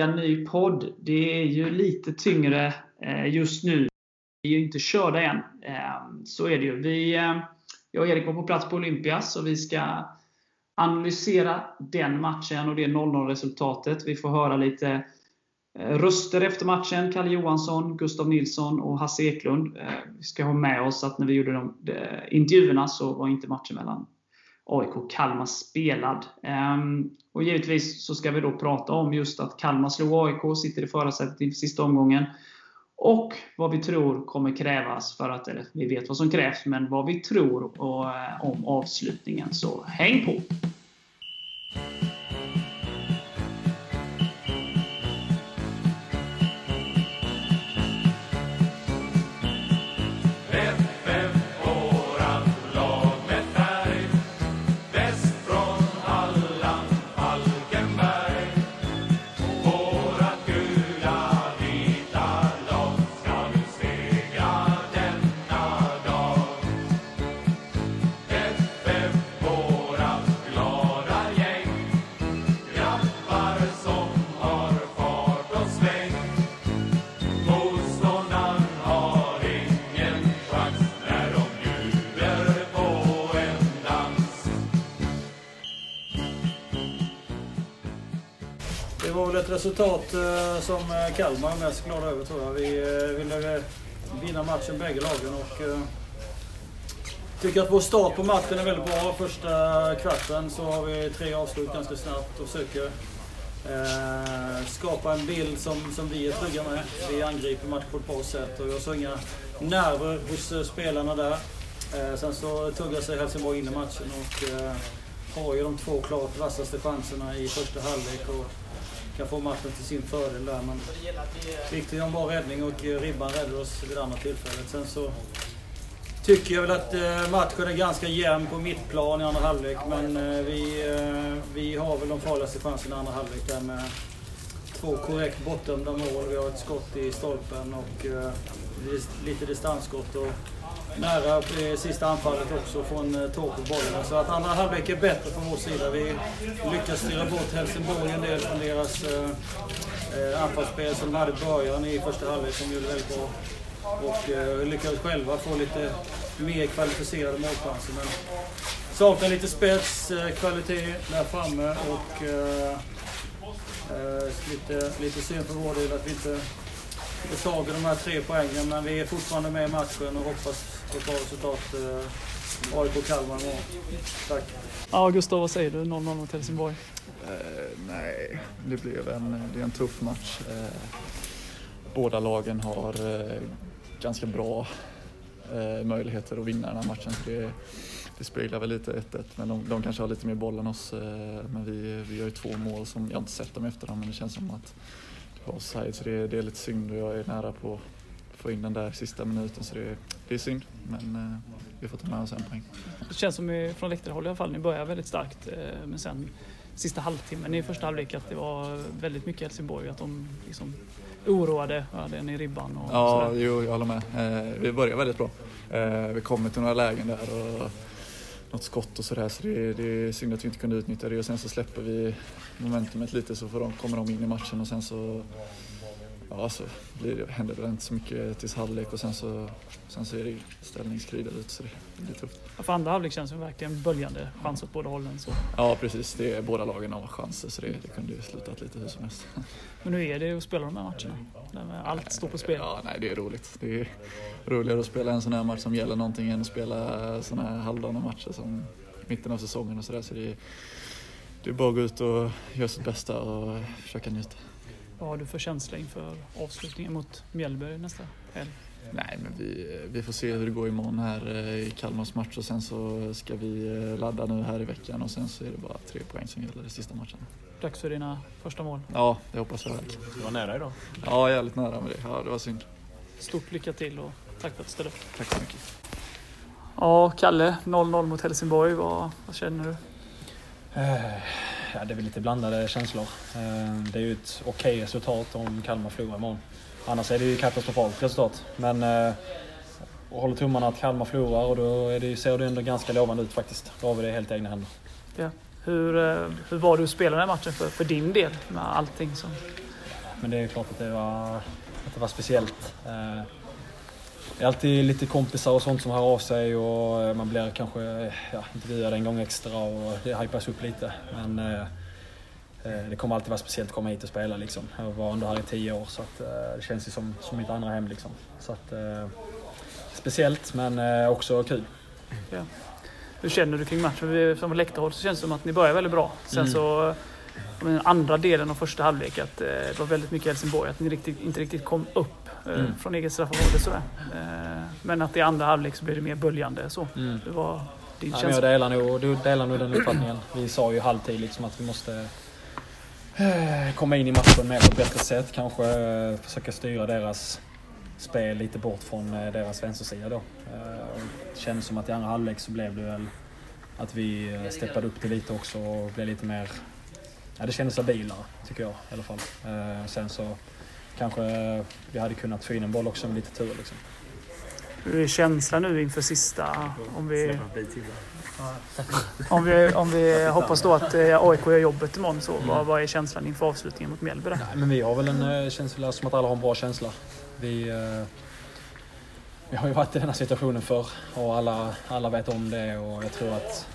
Vecka, ny podd. Det är ju lite tyngre eh, just nu. Vi är ju inte körda än. Eh, så är det ju. Vi, eh, jag och Erik var på plats på Olympias och vi ska analysera den matchen och det 0-0 resultatet. Vi får höra lite röster efter matchen. Kalle Johansson, Gustav Nilsson och Hasse Eklund. Vi ska ha med oss att när vi gjorde de intervjuerna så var inte matchen mellan AIK Kalmar spelad. Ehm, och givetvis så ska vi då prata om just att Kalmar slog AIK, sitter i förarsätet inför sista omgången. Och vad vi tror kommer krävas för att, eller vi vet vad som krävs, men vad vi tror och, eh, om avslutningen. Så häng på! Resultat eh, som eh, Kalmar är mest glada över tror jag. Vi eh, ville vinna matchen bägge lagen och tycker att vår start på matchen är väldigt bra. Första kvarten så har vi tre avslut ganska snabbt och försöker skapa en bild som, som vi är trygga med. Vi angriper matchen på ett bra sätt och jag såg inga nerver hos spelarna där. Sen så tuggar sig Helsingborg in i matchen och har ju de två klart vassaste chanserna i första halvlek. Och kan få matchen till sin fördel där. Men Viktor gör en bra räddning och Ribban räddade oss vid det andra tillfället. Sen så tycker jag väl att eh, matchen är ganska jämn på mittplan i andra halvlek. Men eh, vi, eh, vi har väl de farligaste chanserna i andra halvlek där med två korrekt bortdömda mål. Vi har ett skott i stolpen och lite distansskott. Och nära i sista anfallet också från eh, Torp och bollen. Så att andra halvlek är bättre från vår sida. Vi lyckas styra bort Helsingborg en del från deras eh, eh anfallsspel som de hade i början i första halvlek som gjorde väldigt bra. Och eh, lyckades själva få lite mer kvalificerade målchanser. Men saknar lite spets, eh, kvalitet där framme och eh, eh, lite, lite synd för vår del att vi inte får tag i de här tre poängen. Men vi är fortfarande med i matchen och hoppas ett bra resultat. Eh, AIK Kalmar imorgon. Tack. Ja, Gustav, vad säger du? 0-0 mot Helsingborg. Uh, nej, det blev en, det är en tuff match. Uh, båda lagen har uh, ganska bra möjligheter att vinna den här matchen. Det, det speglar väl lite 1-1, men de, de, kanske har lite mer boll än oss. Men vi, vi har ju två mål som, jag har inte sett dem efter dem, men det känns som att det var offside så det, det är lite synd och jag är nära på få in den där sista minuten så det, det är synd. Men eh, vi får ta med oss en poäng. Det känns som från läktarhåll i alla fall, ni börjar väldigt starkt eh, men sen sista halvtimmen i första halvlek att det var väldigt mycket Helsingborg, att de liksom oroade ja, den i ribban och Ja, sådär. jo, jag håller med. Eh, vi börjar väldigt bra. Vi kommer till några lägen där och något skott och sådär så det, det är synd att vi inte kunde utnyttja det och sen så släpper vi momentumet lite så får de, kommer de in i matchen och sen så ja, så blir det, händer det inte så mycket tills halvlek och sen så, sen så är det ställningskrig där ute så det blir tufft. Ja, för andra halvlek känns det verkligen böljande chans åt båda hållen. Så. Ja precis, det är, båda lagen har chanser så det, det kunde ju slutat lite hur som helst. Men hur är det att spela de här matcherna? Där allt står på spel? Ja, nej det är roligt. Det är roligare att spela en sån här match som gäller någonting än att spela såna här halvdana matcher som mitten av säsongen och sådär. Så det är, det är bara att gå ut och göra sitt bästa och försöka njuta. Vad har du för känsla inför avslutningen mot Mjällby nästa helg? Nej, men vi, vi får se hur det går imorgon här eh, i Kalmars match och sen så ska vi eh, ladda nu här i veckan och sen så är det bara tre poäng som gäller i sista matchen. Dags för dina första mål? Ja, det hoppas jag verkligen. Du var nära idag? Ja, jävligt nära med det. Ja, det var synd. Stort lycka till och tack för att du ställde upp. Tack så mycket. Ja, Kalle, 0-0 mot Helsingborg. Vad, vad känner du? Eh, ja, det är väl lite blandade känslor. Eh, det är ju ett okej okay resultat om Kalmar förlorar imorgon. Annars är det ju katastrofalt resultat. Men eh, och håller tummarna att Kalmar förlorar och då är det, ser det ändå ganska lovande ut faktiskt. Då har vi det helt i egna händer. Ja. Hur, eh, hur var det att spela den här matchen för, för din del med allting som... Men det är klart att det var, att det var speciellt. Eh, det är alltid lite kompisar och sånt som hör av sig och eh, man blir kanske ja, intervjuad en gång extra och det hypas upp lite. Men eh, det kommer alltid vara speciellt att komma hit och spela liksom. Jag var ändå här i tio år så att, det känns ju som, som mitt andra hem liksom. Så att, speciellt men också kul. Ja. Hur känner du kring matchen? Som läktarhåll så känns det som att ni börjar väldigt bra. Sen mm. så den andra delen av första halvlek att eh, det var väldigt mycket Helsingborg. Att ni riktigt, inte riktigt kom upp eh, mm. från eget straffområde. Eh, men att i andra halvlek så blev det mer böljande. Så. Mm. Det var din ja, jag delar nog, du delar nog den uppfattningen. Vi sa ju halvtid liksom att vi måste komma in i matchen mer på ett bättre sätt. Kanske försöka styra deras spel lite bort från deras vänstersida då. Det kändes som att i andra halvlek så blev det väl att vi steppade upp det lite också och blev lite mer ja, det kändes stabilare, tycker jag i alla fall. Eh, sen så kanske vi hade kunnat få in en boll också med lite tur. Liksom. Hur är känslan nu inför sista? Om vi, om vi, om vi hoppas då att eh, AIK gör jobbet imorgon, så, vad, vad är känslan inför avslutningen mot Mjällby? Nej, men vi har väl en eh, känsla som att alla har en bra känsla. Vi, eh, vi har ju varit i den här situationen förr och alla, alla vet om det och jag tror att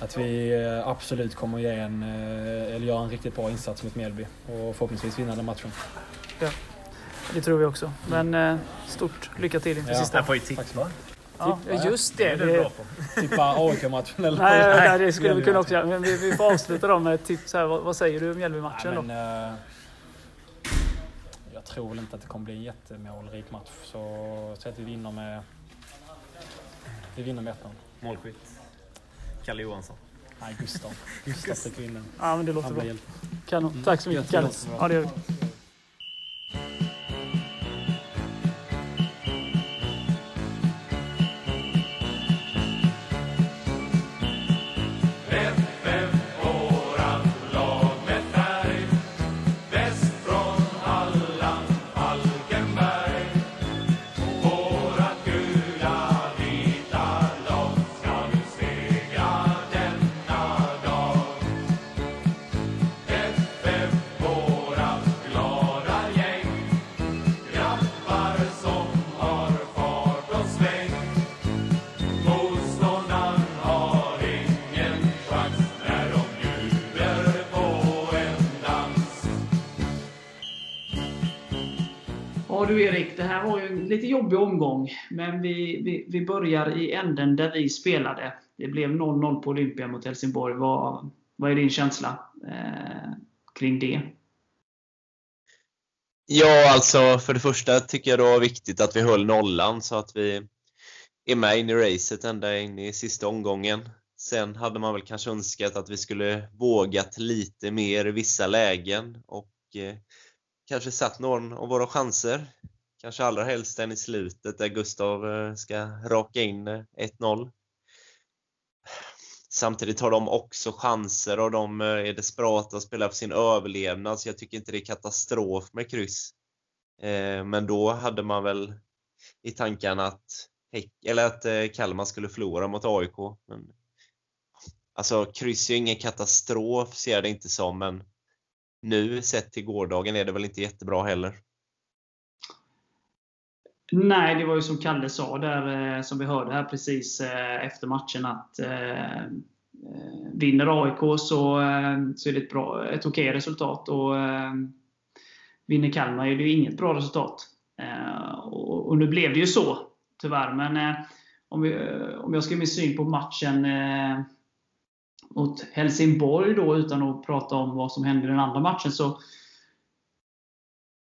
att vi absolut kommer ge en, eller göra en riktigt bra insats mot Mjällby och förhoppningsvis vinna den matchen. Ja, det tror vi också. Men eh, stort lycka till inför ja. sista. Jag får ju tippa. Ja, just det. det, det tippa AIK-matchen eller? Nej, nej, det skulle vi kunna också göra. Men vi, vi får avsluta då med ett tips. Här. Vad, vad säger du om Mjällby-matchen då? jag tror väl inte att det kommer bli en jättemålrik match. Så tror att vi vinner med... Vi vinner med 1 Målskytt? Kalle Johansson. Nej, Gustav. Gustav fick vinna. Ja, men det låter bra. Kanon. Tack så mycket, Kalle. Ja, det gör vi. Bye. Ja du Erik, det här var ju en lite jobbig omgång. Men vi, vi, vi börjar i änden där vi spelade. Det blev 0-0 på Olympia mot Helsingborg. Vad, vad är din känsla eh, kring det? Ja, alltså för det första tycker jag det var viktigt att vi höll nollan så att vi är med in i racet ända in i sista omgången. Sen hade man väl kanske önskat att vi skulle vågat lite mer i vissa lägen och eh, kanske satt någon av våra chanser. Kanske allra helst den i slutet där Gustav eh, ska raka in eh, 1-0. Samtidigt har de också chanser och de eh, är desperata och spelar för sin överlevnad så jag tycker inte det är katastrof med kryss. Men då hade man väl i tankarna att, eller att Kalmar skulle förlora mot AIK. Men, alltså kryss är ingen katastrof ser jag det inte som men nu sett till gårdagen är det väl inte jättebra heller. Nej, det var ju som Kalle sa där, eh, som vi hörde här precis eh, efter matchen, att eh, eh vinner AIK så, så är det ett, bra, ett okej resultat. Och vinner Kalmar är det ju inget bra resultat. Och, och nu blev det ju så, tyvärr. Men om, vi, om jag ska ge min syn på matchen mot Helsingborg då, utan att prata om vad som hände i den andra matchen, så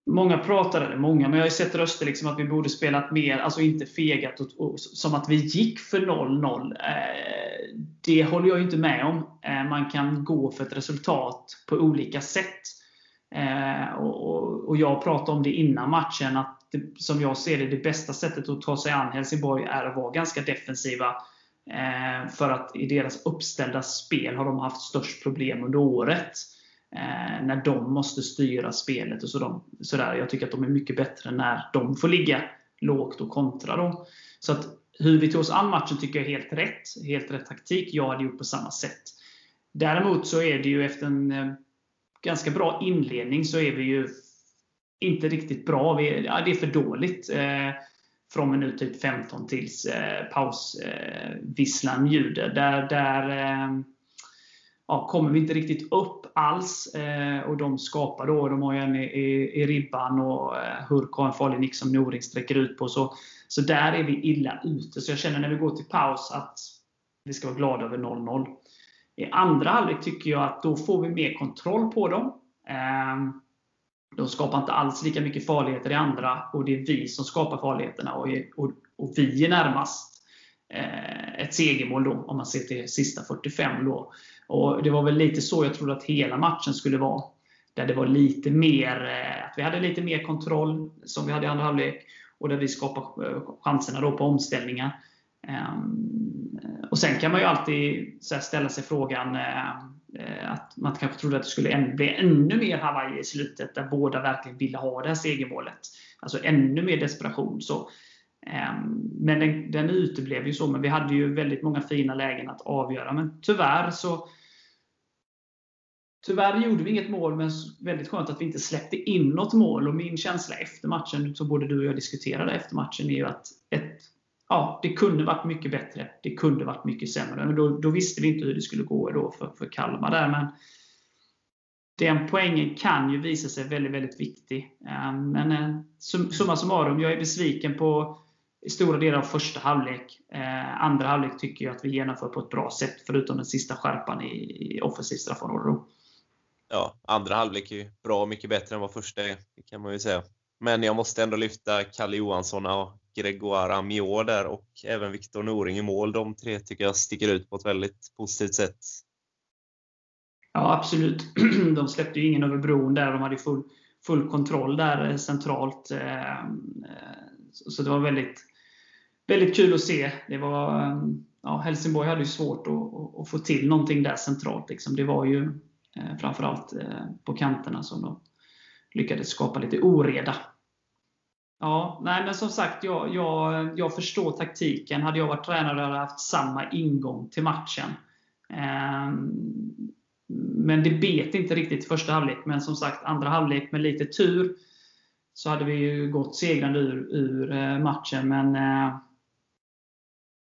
Många pratar, eller många, men jag har sett röster liksom att vi borde spelat mer, alltså inte fegat och, och, som att vi gick för 0-0. Eh, det håller jag inte med om. Eh, man kan gå för ett resultat på olika sätt. Eh, och, och, Jag pratade om det innan matchen, att det, som jag ser det, det bästa sättet att ta sig an Helsingborg är att vara ganska defensiva Eh, Eh, för att i deras uppställda spel har de haft störst problem under året. Eh, när de måste styra spelet och sådär. Jag tycker att de är mycket bättre när de får ligga lågt och kontra. Då. Så att hur vi tog oss an matchen tycker jag är helt rätt. Helt rätt taktik. Jag hade gjort på samma sätt. Däremot så är det ju efter en eh, ganska bra inledning så är vi ju inte riktigt bra. Vi, ja, det är för dåligt. Eh, från minut typ 15 tills eh, pausvisslan eh, ljuder. Där, där eh, ja, kommer vi inte riktigt upp alls. Eh, och de skapar då, de har ju en i, i, i ribban och eh, Hurk har en farlig nick som Noring sträcker ut på. Så, så där är vi illa ute. Så jag känner när vi går till paus att vi ska vara glada över 0-0. I andra halvlek tycker jag att då får vi mer kontroll på dem. Ehm, de skapar inte alls lika mycket farligheter i andra och det är vi som skapar farligheterna. Och, och, och vi är närmast eh, ett segermål då, om man ser till sista 45. Då. Och Det var väl lite så jag trodde att hela matchen skulle vara. Där det var lite mer, eh, att vi hade lite mer kontroll, som vi hade i andra halvlek. Och där vi skapade eh, chanserna då på omställningar. Eh, och Sen kan man ju alltid ställa sig frågan Eh, Eh, att man kanske trodde att det skulle bli ännu mer Hawaii i slutet, där båda verkligen ville ha det här segermålet. Alltså ännu mer desperation. Så, ehm, men den, den uteblev ju så, men vi hade ju väldigt många fina lägen att avgöra. Men tyvärr så Tyvärr gjorde vi inget mål, men väldigt skönt att vi inte släppte in något mål. Och Min känsla efter matchen, som både du och jag diskuterade efter matchen, är ju att ett ja, det kunde varit mycket bättre. Det kunde varit mycket sämre. Men då, då visste vi inte hur det skulle gå då för, för Kalmar. Där, men den poängen kan ju visa sig väldigt, väldigt viktig. Eh, men eh, summa summarum, jag är besviken på stora delar av första halvlek. Eh, andra halvlek tycker jag att vi genomför på ett bra sätt, förutom den sista skärpan i, i offensivt straffområde. Ja, andra halvlek är ju bra mycket bättre än vad första är, det kan man ju säga. Men jag måste ändå lyfta Kalle Johansson och Gregoire Amiot där och även Viktor Noring i mål. De tre tycker jag sticker ut på ett väldigt positivt sätt. Ja, absolut. De släppte ju ingen över bron där. De hade full, full kontroll där eh, centralt. Eh, eh, så det var väldigt, väldigt kul att se. Det var, ja, Helsingborg hade ju svårt att, att få till någonting där centralt. Liksom. Det var ju framförallt på kanterna som de lyckades skapa lite oreda. Ja, nej men som sagt, jag, jag, jag förstår taktiken. Hade jag varit tränare hade jag haft samma ingång till matchen. Ehm, men det bet inte riktigt i första halvlek. Men som sagt, andra halvlek med lite tur så hade vi ju gått segrande ur, ur eh, matchen. Men eh,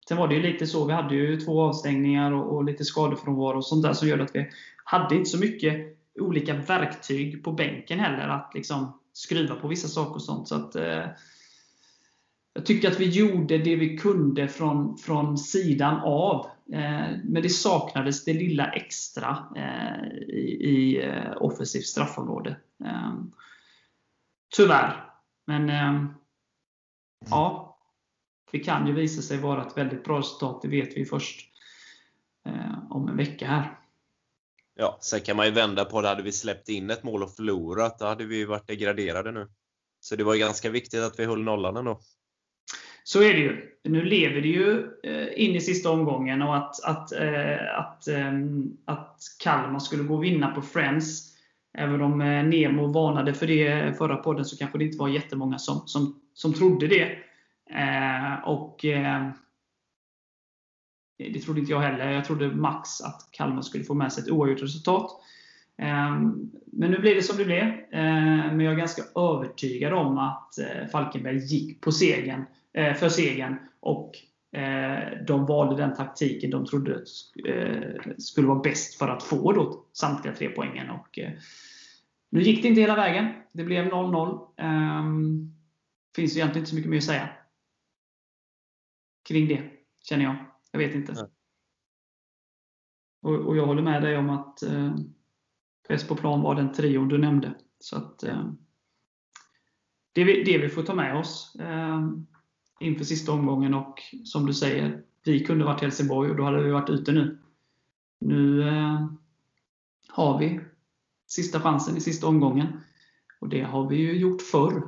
Sen var det ju lite så, vi hade ju två avstängningar och, och lite skadefrånvaro och sånt där som gör att vi hade inte så mycket olika verktyg på bänken heller. Att liksom skruva på vissa saker och sånt. Så att, eh, jag tycker att vi gjorde det vi kunde från, från sidan av. Eh, men det saknades det lilla extra eh, i, i eh, offensivt straffområde. Eh, tyvärr. Men eh, ja, det kan ju visa sig vara ett väldigt bra resultat. Det vet vi först eh, om en vecka här. Ja, sen kan man ju vända på det. Hade vi släppt in ett mål och förlorat, då hade vi varit degraderade nu. Så det var ganska viktigt att vi höll nollan ändå. Så är det ju. Nu lever det ju eh, in i sista omgången och att, att, eh, att, ehm, att Kalmar skulle gå och vinna på Friends, även om eh, Nemo varnade för det förra podden, så kanske det inte var jättemånga som, som, som trodde det. Och ehm, det trodde inte jag heller. Jag trodde max att Kalmar skulle få med sig ett oavgjort resultat. Ehm, men nu blev det som det blev. Ehm, men jag är ganska övertygad om att eh, Falkenberg gick på segern, eh, för segern och eh, de valde den taktiken de trodde skulle vara bäst för att få då samtliga tre poängen. Och nu gick det inte hela vägen. Det blev 0-0. Ehm, finns egentligen inte så mycket mer att säga kring det, känner jag. Jag vet inte. Och, och, jag håller med dig om att eh, press på plan var den trion du nämnde. Så att, eh, det, är det vi får ta med oss eh, inför sista omgången och som du säger, vi kunde varit Helsingborg och då hade vi varit ute nu. Nu eh, har vi sista chansen i sista omgången. Och det har vi ju gjort förr.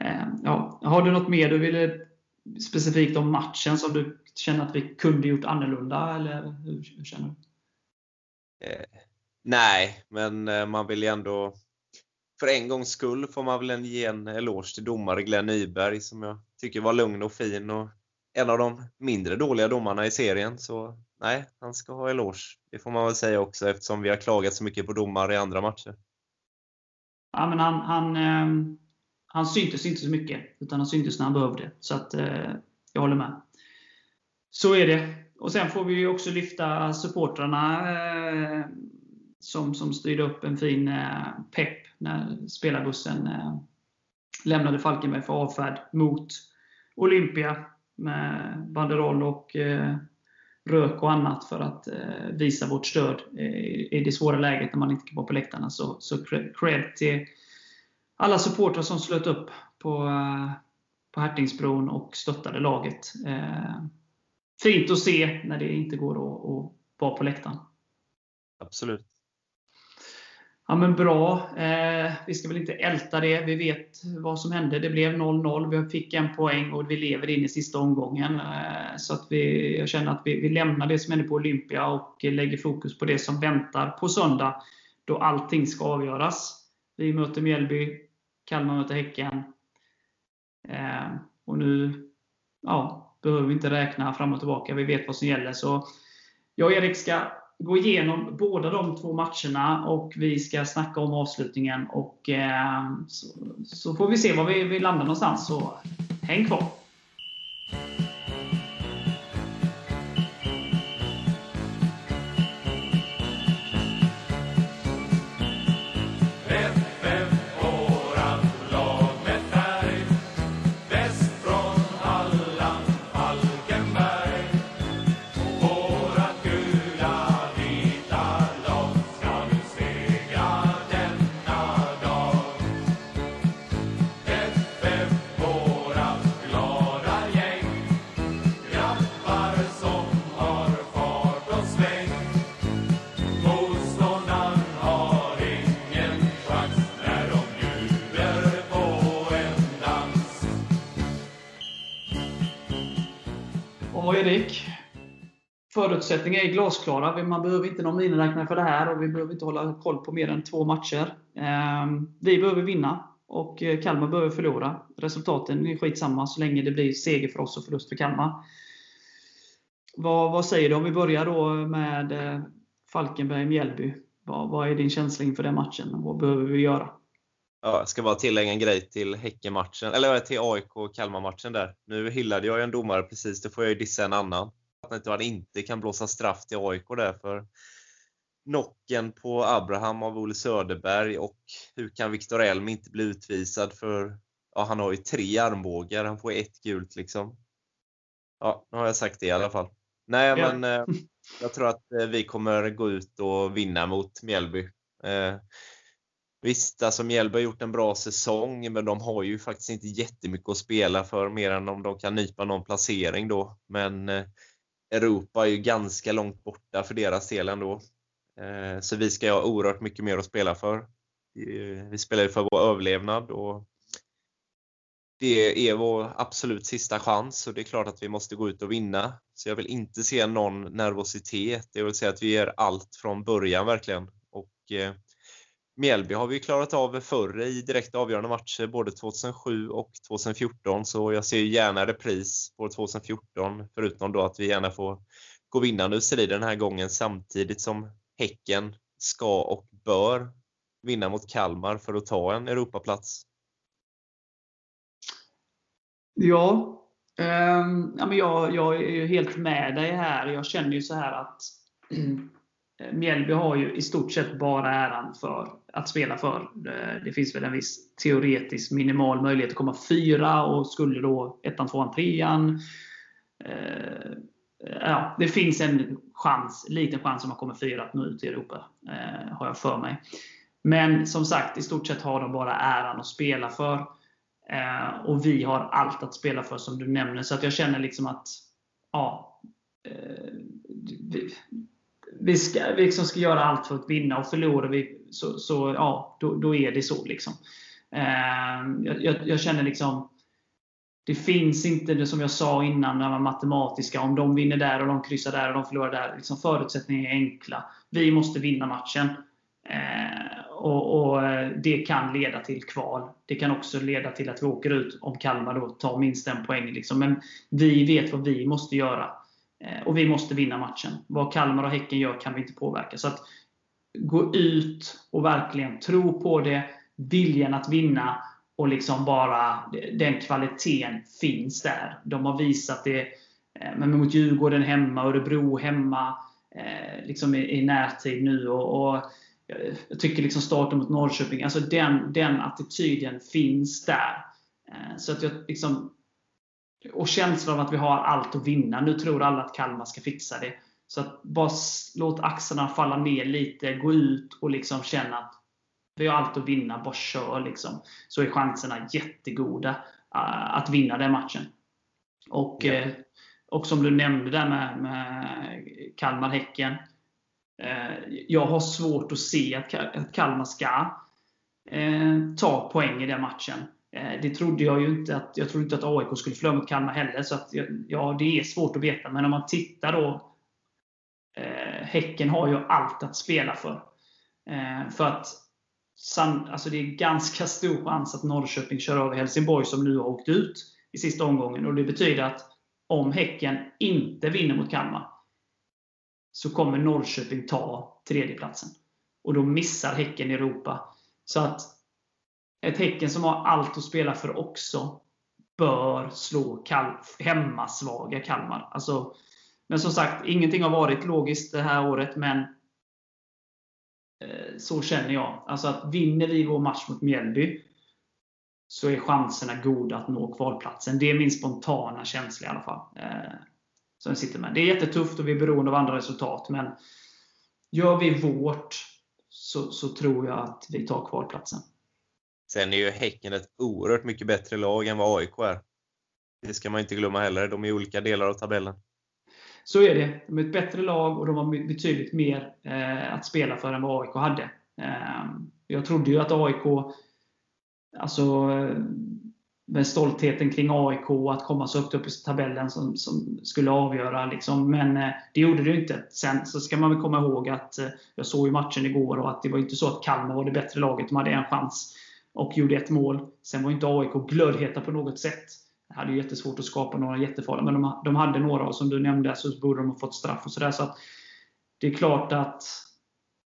Eh, ja, har du något mer du ville specifikt om matchen som du känner att vi kunde gjort annorlunda? Eller hur, hur känner du? Eh, nej, men eh, man vill ju ändå för en gångs skull får man väl ge en eloge till domare Glenn Nyberg som jag tycker var lugn och fin och en av de mindre dåliga domarna i serien. Så nej, han ska ha eloge. Det får man väl säga också eftersom vi har klagat så mycket på domare i andra matcher. Ja, men han, han, eh, han syntes inte så mycket, utan han syntes när han behövde. Så att, eh, jag håller med. Så är det. Och Sen får vi också lyfta supportrarna eh, som, som styrde upp en fin eh, pepp när spelarbussen eh, lämnade Falkenberg för avfärd mot Olympia med banderoll och eh, rök och annat för att eh, visa vårt stöd i det svåra läget när man inte kan vara på läktarna. Så, så cred till alla supportrar som slöt upp på, eh, på Hertingsbron och stöttade laget. Eh, Fint att se när det inte går att, att vara på läktaren. Absolut. Ja, men bra. Eh, vi ska väl inte älta det. Vi vet vad som hände. Det blev 0-0. Vi fick en poäng och vi lever in i sista omgången. Eh, så att vi, jag känner att vi, vi lämnar det som hände på Olympia och lägger fokus på det som väntar på söndag. Då allting ska avgöras. Vi möter Mjällby. Kalmar möter Häcken. Eh, och nu ja, behöver vi inte räkna fram och tillbaka. Vi vet vad som gäller. Så jag och Erik ska gå igenom båda de två matcherna och vi ska snacka om avslutningen. Och, eh, så, så, får vi se var vi, vi landar någonstans. Så häng kvar! Förutsättningarna är glasklara. Man behöver inte någon miniräknare för det här och vi behöver inte hålla koll på mer än två matcher. Ehm, vi behöver vinna och eh, Kalmar behöver förlora. Resultaten är skitsamma så länge det blir seger för oss och förlust för Kalmar. Vad, vad säger du om vi börjar då med eh, Falkenberg-Mjällby? Vad, vad är din känsla inför den matchen? och Vad behöver vi göra? Ja, jag ska bara tillägga en grej till Häckenmatchen, eller eh, till AIK-Kalmar-matchen där. Nu hyllade jag ju en domare precis, då får jag ju dissa en annan inte han inte kan blåsa straff till AIK där för knocken på Abraham av Olle Söderberg och hur kan Viktor Elm inte bli utvisad för, ja han har ju tre armbågar, han får ett gult liksom. Ja, nu har jag sagt det i alla fall. Nej, ja. men eh, jag tror att eh, vi kommer gå ut och vinna mot Mjällby. Eh, visst, alltså Mjällby har gjort en bra säsong, men de har ju faktiskt inte jättemycket att spela för mer än om de kan nypa någon placering då. Men eh, Europa är ju ganska långt borta för deras del ändå. Eh, så vi ska ha oerhört mycket mer att spela för. Vi spelar ju för vår överlevnad och det är vår absolut sista chans och det är klart att vi måste gå ut och vinna. Så jag vill inte se någon nervositet. Jag vill säga att vi ger allt från början verkligen. Och eh, Mjällby har vi klarat av förr i direkt avgörande matcher, både 2007 och 2014, så jag ser gärna repris på 2014, förutom då att vi gärna får gå vinnande ur striden den här gången samtidigt som Häcken ska och bör vinna mot Kalmar för att ta en Europaplats. Ja, eh, ja men jag, jag är ju helt med dig här. Jag känner ju så här att Mjällby har ju i stort sett bara äran för att spela för. Eh, det finns väl en viss teoretisk minimal möjlighet att komma fyra och skulle då ettan, tvåan, trean. Eh, ja, det finns en chans, liten chans om man kommer fyra att nå ut i Europa, eh, har jag för mig. Men som sagt, i stort sett har de bara äran att spela för. Eh, och vi har allt att spela för, som du nämner. Så att jag känner liksom att ja, eh, vi ska, vi liksom ska göra allt för att vinna och förlorar vi så, så ja, då, då, är det så. Liksom. Eh, jag, jag, jag, känner liksom det finns inte, det som jag sa innan, när man matematiska. Om de vinner där och de kryssar där och de förlorar där. Liksom förutsättningarna är enkla. Vi måste vinna matchen. Eh, och, och, eh, Det kan leda till kval. Det kan också leda till att vi åker ut om Kalmar då tar minst en poäng. Liksom. Men vi vet vad vi måste göra. Eh, och vi måste vinna matchen. Vad Kalmar och Häcken gör kan vi inte påverka. Så att gå ut och verkligen tro på det. Viljan att vinna och liksom bara den kvaliteten finns där. De har visat det eh, men mot Djurgården hemma, Örebro hemma, eh, liksom i, i närtid nu. Och, och jag tycker liksom starten mot Norrköping, alltså den, den attityden finns där. Eh, så att jag liksom, och känslan av att vi har allt att vinna. Nu tror alla att Kalmar ska fixa det. Så att bara låt axlarna falla ner lite, gå ut och liksom känna att vi har allt att vinna, bara kör liksom. Så är chanserna jättegoda uh, att vinna den matchen. Och, ja. uh, och som du nämnde där med, med Kalmar-Häcken. Uh, jag har svårt att se att, att Kalmar ska ta poäng i den matchen. Det trodde jag ju inte. Att, jag trodde inte att AIK skulle förlora mot Kalmar heller. Så att, ja, det är svårt att veta. Men om man tittar då. Eh, Häcken har ju allt att spela för. Eh, för att alltså det är ganska stor chans att Norrköping kör över Helsingborg som nu har åkt ut i sista omgången. Och Det betyder att om Häcken inte vinner mot Kalmar så kommer Norrköping ta tredjeplatsen. Och då missar Häcken Europa. Så att ett Häcken som har allt att spela för också bör slå Kal hemmasvaga Kalmar. Alltså, men som sagt, ingenting har varit logiskt det här året, men Eh, så känner jag. Alltså att vinner vi vår match mot Mjällby så är chanserna goda att nå kvalplatsen. Det är min spontana känsla i alla fall. Eh, som sitter med. Det är jättetufft och vi är beroende av andra resultat. Men gör vi vårt så, så tror jag att vi tar kvalplatsen. Sen är ju Häcken ett oerhört mycket bättre lag än vad AIK är. Det ska man inte glömma heller. De är i olika delar av tabellen. Så är det. De är ett bättre lag och de har betydligt mer eh, att spela för än vad AIK hade. Eh, jag trodde ju att AIK, alltså med stoltheten kring AIK, att komma så högt upp i tabellen som, som skulle avgöra. Liksom. Men eh, det gjorde det inte. Sen så ska man väl komma ihåg att eh, jag såg ju matchen igår och att det var inte så att Kalmar var det bättre laget. De hade en chans och gjorde ett mål. Sen var inte AIK glödheta på något sätt hade jättesvårt att skapa några jättefarliga, men de, de hade några och som du nämnde så borde de ha fått straff och sådär. Så det är klart att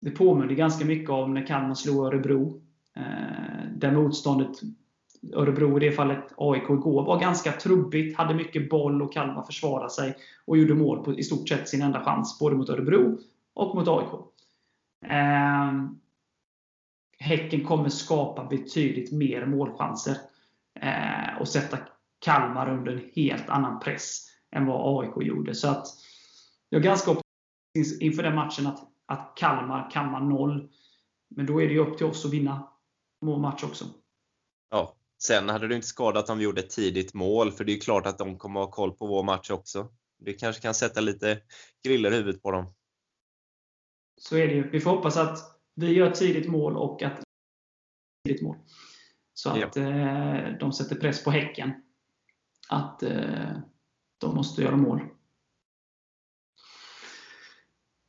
det påminner ganska mycket om när Kalmar slog Örebro. Eh, där motståndet, Örebro i det fallet, AIK igår, var ganska trubbigt, hade mycket boll och Kalmar försvarade sig och gjorde mål på i stort sett sin enda chans, både mot Örebro och mot AIK. Eh, häcken kommer skapa betydligt mer målchanser eh, och sätta Kalmar under en helt annan press än vad AIK gjorde. Så att jag är ganska optimistisk inför den matchen att, att Kalmar kammar noll. Men då är det ju upp till oss att vinna vår match också. Ja, sen hade det inte skadat om vi gjorde ett tidigt mål, för det är klart att de kommer ha koll på vår match också. Det kanske kan sätta lite griller i huvudet på dem. Så är det ju. Vi får hoppas att vi gör ett tidigt mål och att tidigt mål. Så att ja. eh, de sätter press på Häcken att eh, de måste göra mål.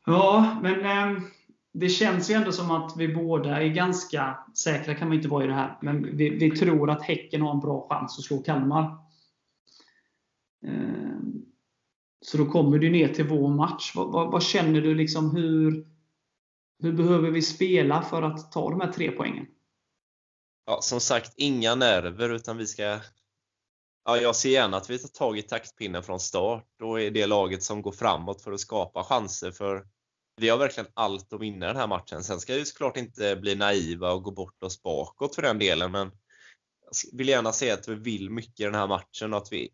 Ja, men eh, det känns ju ändå som att vi båda är ganska säkra, kan man inte vara i det här, men vi, vi tror att Häcken har en bra chans att slå Kalmar. Eh, så då kommer du ner till vår match. Vad, vad, vad, känner du? liksom hur, hur behöver vi spela för att ta de här tre poängen? Ja, som sagt, inga nerver, utan vi ska Ja, jag ser gärna att vi tar tag i taktpinnen från start och är det laget som går framåt för att skapa chanser. För vi har verkligen allt att vinna den här matchen. Sen ska vi såklart inte bli naiva och gå bort oss bakåt för den delen, men jag vill gärna säga att vi vill mycket i den här matchen och att vi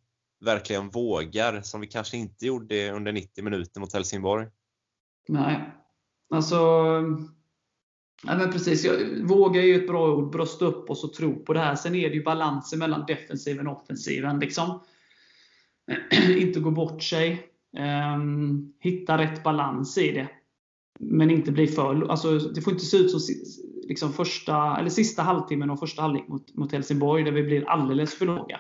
verkligen vågar, som vi kanske inte gjorde under 90 minuter mot Helsingborg. Nej, alltså Ja, men precis. Jag, våga är ju ett bra ord. Brösta upp oss och tro på det här. Sen är det ju balansen mellan defensiven och offensiven. Liksom. inte gå bort sig. Um, hitta rätt balans i det. Men inte bli för... Alltså, det får inte se ut som liksom första, eller sista halvtimmen och första halvlek mot, mot Helsingborg, där vi blir alldeles för låga.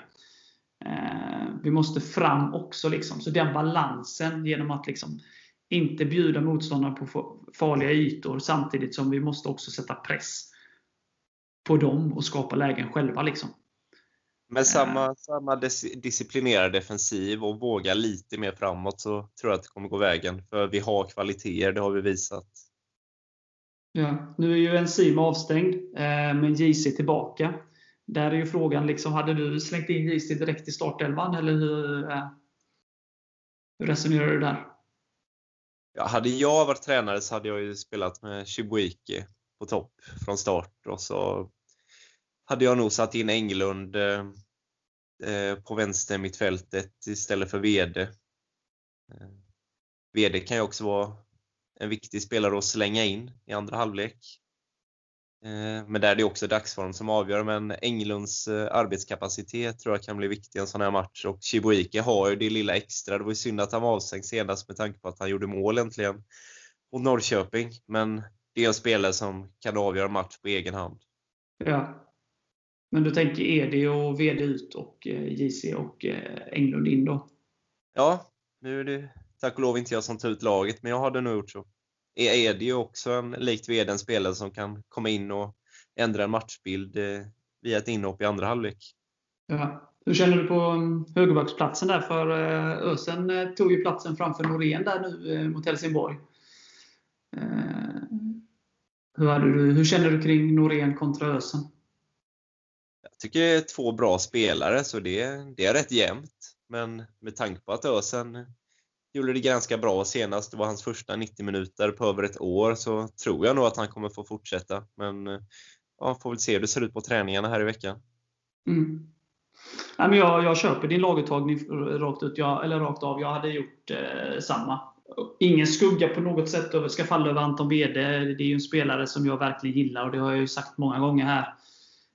Uh, vi måste fram också. Liksom. Så den balansen genom att liksom inte bjuda motståndaren på farliga ytor samtidigt som vi måste också sätta press på dem och skapa lägen själva. Liksom. Med samma, samma disciplinerade defensiv och våga lite mer framåt så tror jag att det kommer gå vägen. För vi har kvaliteter, det har vi visat. Ja, nu är ju Enzym avstängd, eh, men JC tillbaka. Där är ju frågan, liksom, hade du slängt in JC direkt i startelvan eller hur, eh, hur resonerar du där? Ja, hade jag varit tränare så hade jag ju spelat med Chibuike på topp från start och så hade jag nog satt in Englund eh, eh på vänster mittfältet istället för VD. Eh, VD kan ju också vara en viktig spelare att slänga in i andra halvlek. Eh, men där är det också dagsform som avgör, men Englunds eh, arbetskapacitet tror jag kan bli viktig i en sån här match. Och Chibuike har ju det lilla extra. Det var ju synd att han var avstängd senast med tanke på att han gjorde mål äntligen mot Norrköping. Men det är en spelare som kan avgöra match på egen hand. Ja. Men du tänker ED och VD ut och eh, JC och Englund in då? Ja, nu är det tack och lov inte jag som tar ut laget, men jag hade nog gjort så är det ju också en, likt vd en spelare som kan komma in och ändra en matchbild eh, via ett inhopp i andra halvlek. Ja. Hur känner du på mm, högerbacksplatsen där? För eh, Ösen eh, tog ju platsen framför Norén där nu mot Helsingborg. Hur, du, hur känner du kring Norén kontra Ösen? Jag tycker det är två bra spelare, så det, det är rätt jämnt. Men med tanke på att Ösen gjorde det ganska bra senast. Det var hans första 90 minuter på över ett år, så tror jag nog att han kommer få fortsätta. Men eh, ja, får väl se hur det ser ut på träningarna här i veckan. Mm. Nej, men jag, jag köper din laguttagning rakt, ut, jag, eller rakt av. Jag hade gjort eh, samma. Ingen skugga på något sätt över, ska falla över Anton Wede. Det är ju en spelare som jag verkligen gillar och det har jag ju sagt många gånger här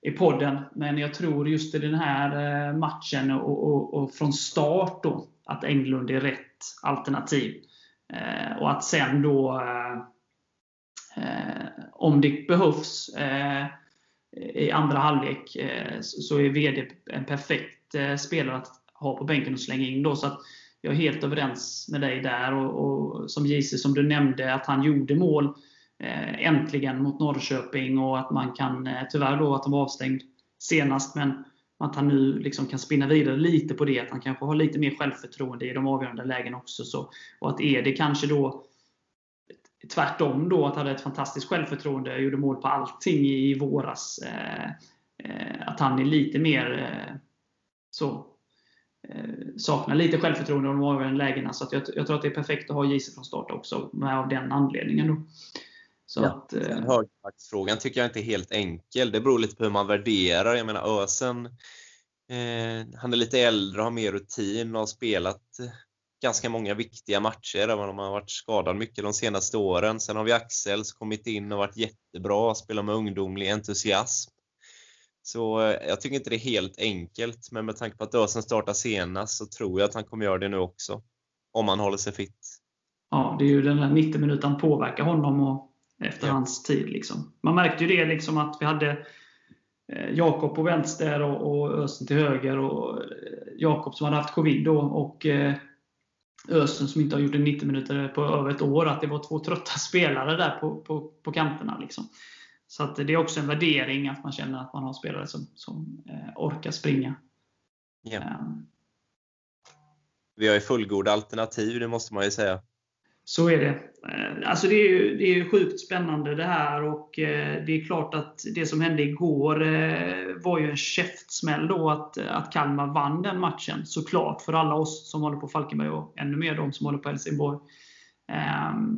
i podden. Men jag tror just i den här eh, matchen och, och, och från start då, att Englund är rätt alternativ. Eh, och att sen då, eh, eh, om det behövs eh, i andra halvlek, eh, så är VD en perfekt eh, spelare att ha på bänken och slänga in. Då, så att jag är helt överens med dig där. Och, och som JC, som du nämnde, att han gjorde mål äntligen mot Norrköping och att man kan, tyvärr då att de var avstängd senast, men att han nu liksom kan spinna vidare lite på det. Att han kanske har lite mer självförtroende i de avgörande lägen också. Så, och att är det kanske då tvärtom då, att han hade ett fantastiskt självförtroende, gjorde mål på allting i våras. Eh, eh, att han är lite mer eh, så eh, saknar lite självförtroende i de avgörande lägena. Så jag, jag, tror att det är perfekt att ha JC från start också, med av den anledningen. Då. Så ja. att, eh... Högerbacksfrågan tycker jag inte är helt enkel. Det beror lite på hur man värderar. Jag menar Ösen, eh, han är lite äldre, har mer rutin och har spelat ganska många viktiga matcher, även om han har varit skadad mycket de senaste åren. Sen har vi Axel som kommit in och varit jättebra, spelar med ungdomlig entusiasm. Så eh, jag tycker inte det är helt enkelt, men med tanke på att Ösen startar senast så tror jag att han kommer göra det nu också. Om han håller sig fit. Ja, det är ju den där 90 minuten påverkar honom och efter ja. hans tid. Liksom. Man märkte ju det liksom att vi hade eh, Jakob på vänster och, och Östen till höger. och eh, Jakob som hade haft covid då, och eh, Östen som inte har gjort en 90 minuter på över ett år. Att det var två trötta spelare där på, på, på kanterna. Liksom. Så att det är också en värdering att man känner att man har spelare som, som orkar springa. Ja. Um. Vi har ju fullgoda alternativ, det måste man ju säga. Så är det. Eh, alltså det är ju det är sjukt spännande det här och eh, det är klart att det som hände igår eh, var ju en käftsmäll då att, att Kalmar vann den matchen. Såklart för alla oss som håller på Falkenberg och ännu mer de som håller på Helsingborg. Ehm,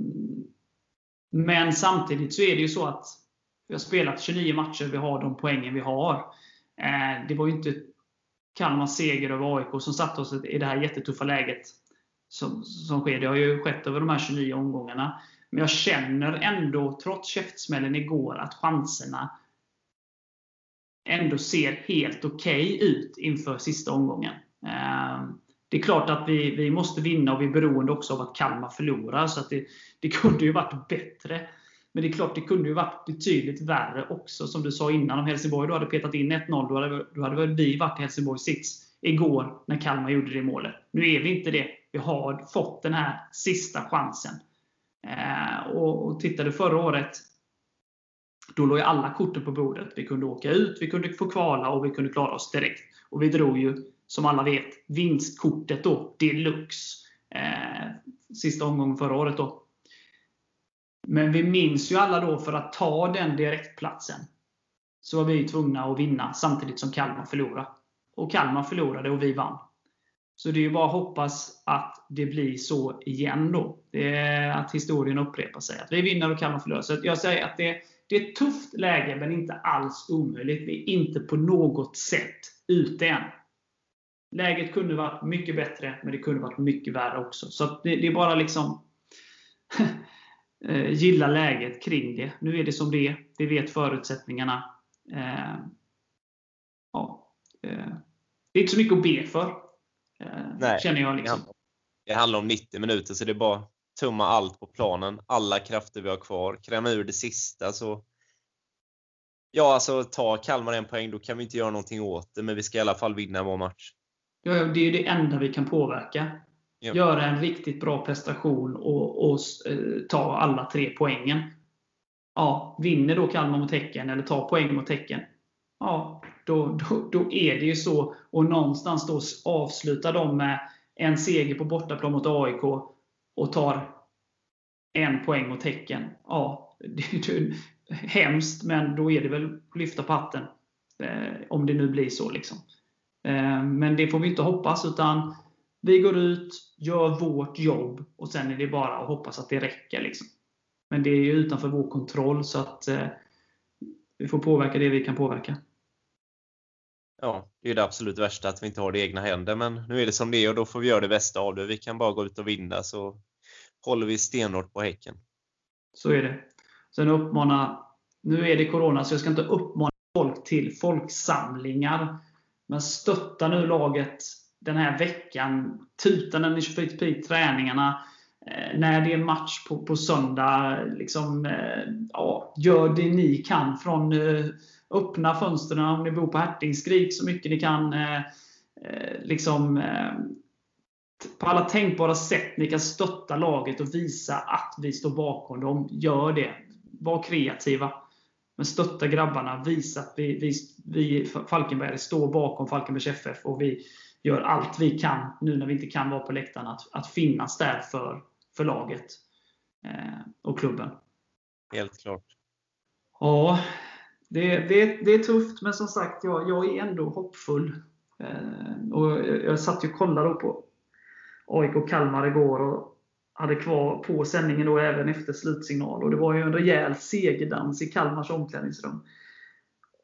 men samtidigt så är det ju så att vi har spelat 29 matcher, vi har de poängen vi har. Det var ju inte Kalmars seger över AIK som satte oss i det här jättetuffa läget som, som sker. Det har ju skett över de här 29 omgångarna. Men jag känner ändå, trots käftsmällen igår, att chanserna ändå ser helt okej okay ut inför sista omgången. Ehm, det är klart att vi, vi måste vinna och vi är beroende också av att Kalmar förlorar. Så att det, det kunde ju varit bättre. Men det är klart, det kunde ju varit betydligt värre också. Som du sa innan, om Helsingborg då hade petat in 1-0, då hade, då hade väl vi varit i Helsingborgs sits igår när Kalmar gjorde det målet. Nu är vi inte det vi har fått den här sista chansen. Eh, och, och förra året, då låg ju alla korten på bordet. Vi kunde åka ut, vi kunde få kvala och vi kunde klara oss direkt. Och vi drog ju, som alla vet, vinstkortet då, deluxe. Eh, sista omgången förra året då. Men vi minns ju alla då, för att ta den direktplatsen, så var vi tvungna att vinna samtidigt som Kalmar förlorade. Och Kalmar förlorade och vi vann. Så det är ju bara att hoppas att det blir så igen då. Det är att historien upprepar sig. Att vi vinner och Kalmar förlorar. Så jag säger att det, det är ett tufft läge, men inte alls omöjligt. Vi är inte på något sätt ute än. Läget kunde varit mycket bättre, men det kunde varit mycket värre också. Så det, det, är bara liksom eh, gilla läget kring det. Nu är det som det är. Vi vet förutsättningarna. Eh, ja, eh, det är inte så mycket att be för. Eh, Nej, känner jag liksom. Det handlar om 90 minuter, så det är bara tumma allt på planen. Alla krafter vi har kvar. Kräma ur det sista. Så Ja, alltså ta Kalmar en poäng, då kan vi inte göra någonting åt det, men vi ska i alla fall vinna vår match. Ja, det är det enda vi kan påverka. Ja. Göra en riktigt bra prestation och, och eh, ta alla tre poängen. Ja, vinner då Kalmar mot Häcken, eller tar poäng mot Häcken, ja, då, då, då är det ju så. Och någonstans då avslutar de med en seger på bortaplan mot AIK och tar en poäng mot Häcken. Ja, det, det, hemskt, men då är det väl lyfta på hatten. Eh, om det nu blir så. Liksom. Eh, men det får vi inte hoppas, utan vi går ut, gör vårt jobb och sen är det bara att hoppas att det räcker. Liksom. Men det är ju utanför vår kontroll, så att eh, vi får påverka det vi kan påverka. Ja, det är det absolut värsta att vi inte har det i egna händer, men nu är det som det är och då får vi göra det bästa av det. Vi kan bara gå ut och vinna så håller vi stenhårt på Häcken. Så är det. Sen uppmana, nu är det Corona så jag ska inte uppmana folk till folksamlingar. Men stötta nu laget den här veckan. Tuta när ni kör förbi träningarna. Eh, när det är match på, på söndag. Liksom, eh, ja, gör det ni kan. från eh, Öppna fönstren om ni bor på Herting. Skrik så mycket ni kan. liksom, på alla tänkbara sätt ni kan stötta laget och visa att vi står bakom dem. Gör det. Var kreativa. Men stötta grabbarna. Visa att vi, vi, vi Falkenberg står bakom Falkenbergs FF och vi gör allt vi kan, nu när vi inte kan vara på läktaren, att, att finnas där för, för laget eh, och klubben. Helt klart. Ja, det, det, det är tufft, men som sagt, jag, jag är ändå hoppfull. Eh, och jag satt och kollade på AIK och Kalmar igår och hade kvar på sändningen då även efter slutsignal. Och det var ju en rejäl segerdans i Kalmars omklädningsrum.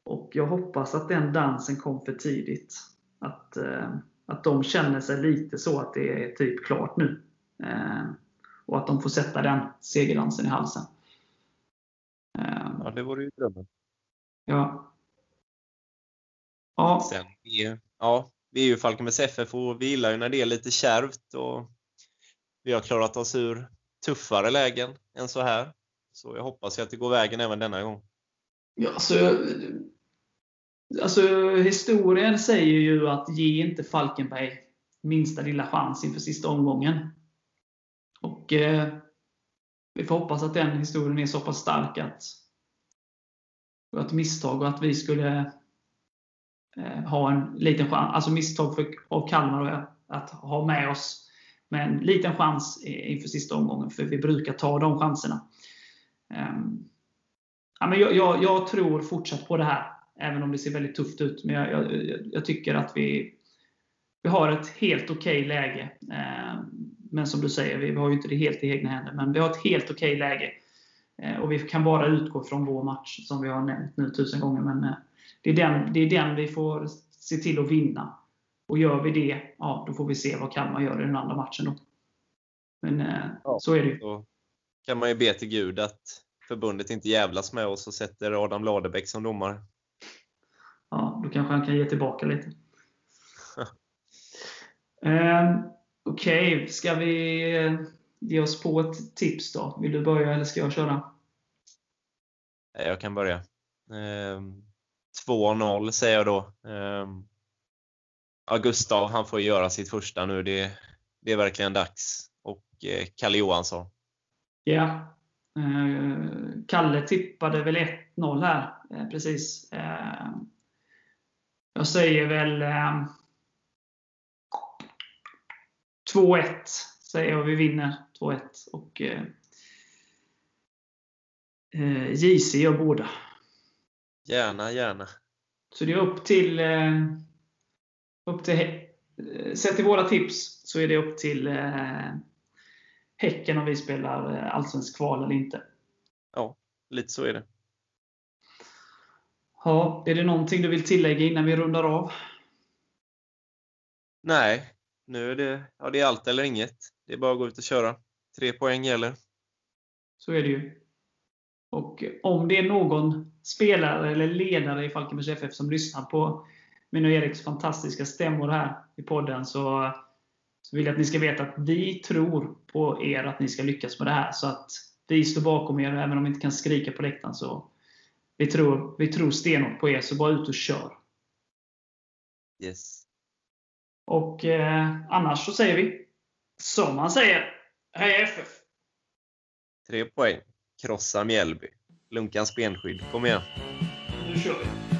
Och jag hoppas att den dansen kom för tidigt. Att, eh, att de känner sig lite så att det är typ klart nu. Eh, och att de får sätta den segerdansen i halsen. Eh, ja, det vore ju drömmen. Ja. Ja. Sen, ja, vi är ju Falkenbergs FF och vi gillar ju när det är lite kärvt. Och vi har klarat oss ur tuffare lägen än så här. Så jag hoppas att det går vägen även denna gång. Ja, så, alltså, historien säger ju att ge inte Falkenberg minsta lilla chans inför sista omgången. Och eh, Vi får hoppas att den historien är så pass stark att ett misstag och att vi skulle eh, ha en liten chans. Alltså misstag för, av Kalmar att ha med oss med en liten chans inför sista omgången. För vi brukar ta de chanserna. Ehm, ja, men jag, jag, jag, tror fortsatt på det här. Även om det ser väldigt tufft ut. Men jag, jag, jag tycker att vi, vi har ett helt okej okay läge. Ehm, men som du säger, vi har ju inte det helt i egna händer. Men vi har ett helt okej okay läge. Uh, och vi kan bara utgå från vår match, som vi har nämnt nu tusen gånger. Men uh, det, är den, det är den vi får se till att vinna. Och gör vi det, ja, då får vi se vad Kalmar gör i den andra matchen. Då. Men eh, ja, så är det ju. Då kan man ju be till Gud att förbundet inte jävlas med oss och sätter Adam Ladebäck som domare. Ja, då kanske han kan ge tillbaka lite. eh, Okej, okay. ska vi eh, ge oss på ett tips då? Vill du börja eller ska jag köra? Jag kan börja. Eh, 2-0 säger jag då. Eh, ja, Gustav, han får göra sitt första nu. Det, det är verkligen dags. Och eh, Kalle Johansson. Ja. Eh, Kalle tippade väl 1-0 här eh, precis. Eh, jag säger väl eh, 2-1 säger jag vi vinner 2-1. Och eh, eh, JC gör båda. Gärna, gärna. Så det är upp till... Eh, upp till eh, sett till våra tips så är det upp till eh, Häcken om vi spelar eh, allsvensk kval eller inte. Ja, lite så är det. Ja, är det någonting du vill tillägga innan vi rundar av? Nej, nu är det, ja, det är allt eller inget. Det är bara att gå ut och köra. Tre poäng gäller. Så är det ju. Och om det är någon spelare eller ledare i Falkenbergs FF som lyssnar på min och Eriks fantastiska stämmor här i podden så, så vill jag att ni ska veta att vi tror på er att ni ska lyckas med det här. Så att vi står bakom er, även om vi inte kan skrika på läktaren. Så vi tror, vi tror stenhårt på er, så bara ut och kör. Yes. Och eh, annars så säger vi, som man säger, Heja FF! Tre poäng. Krossa Mjällby. Lunkans benskydd. Kom igen. Nu kör vi!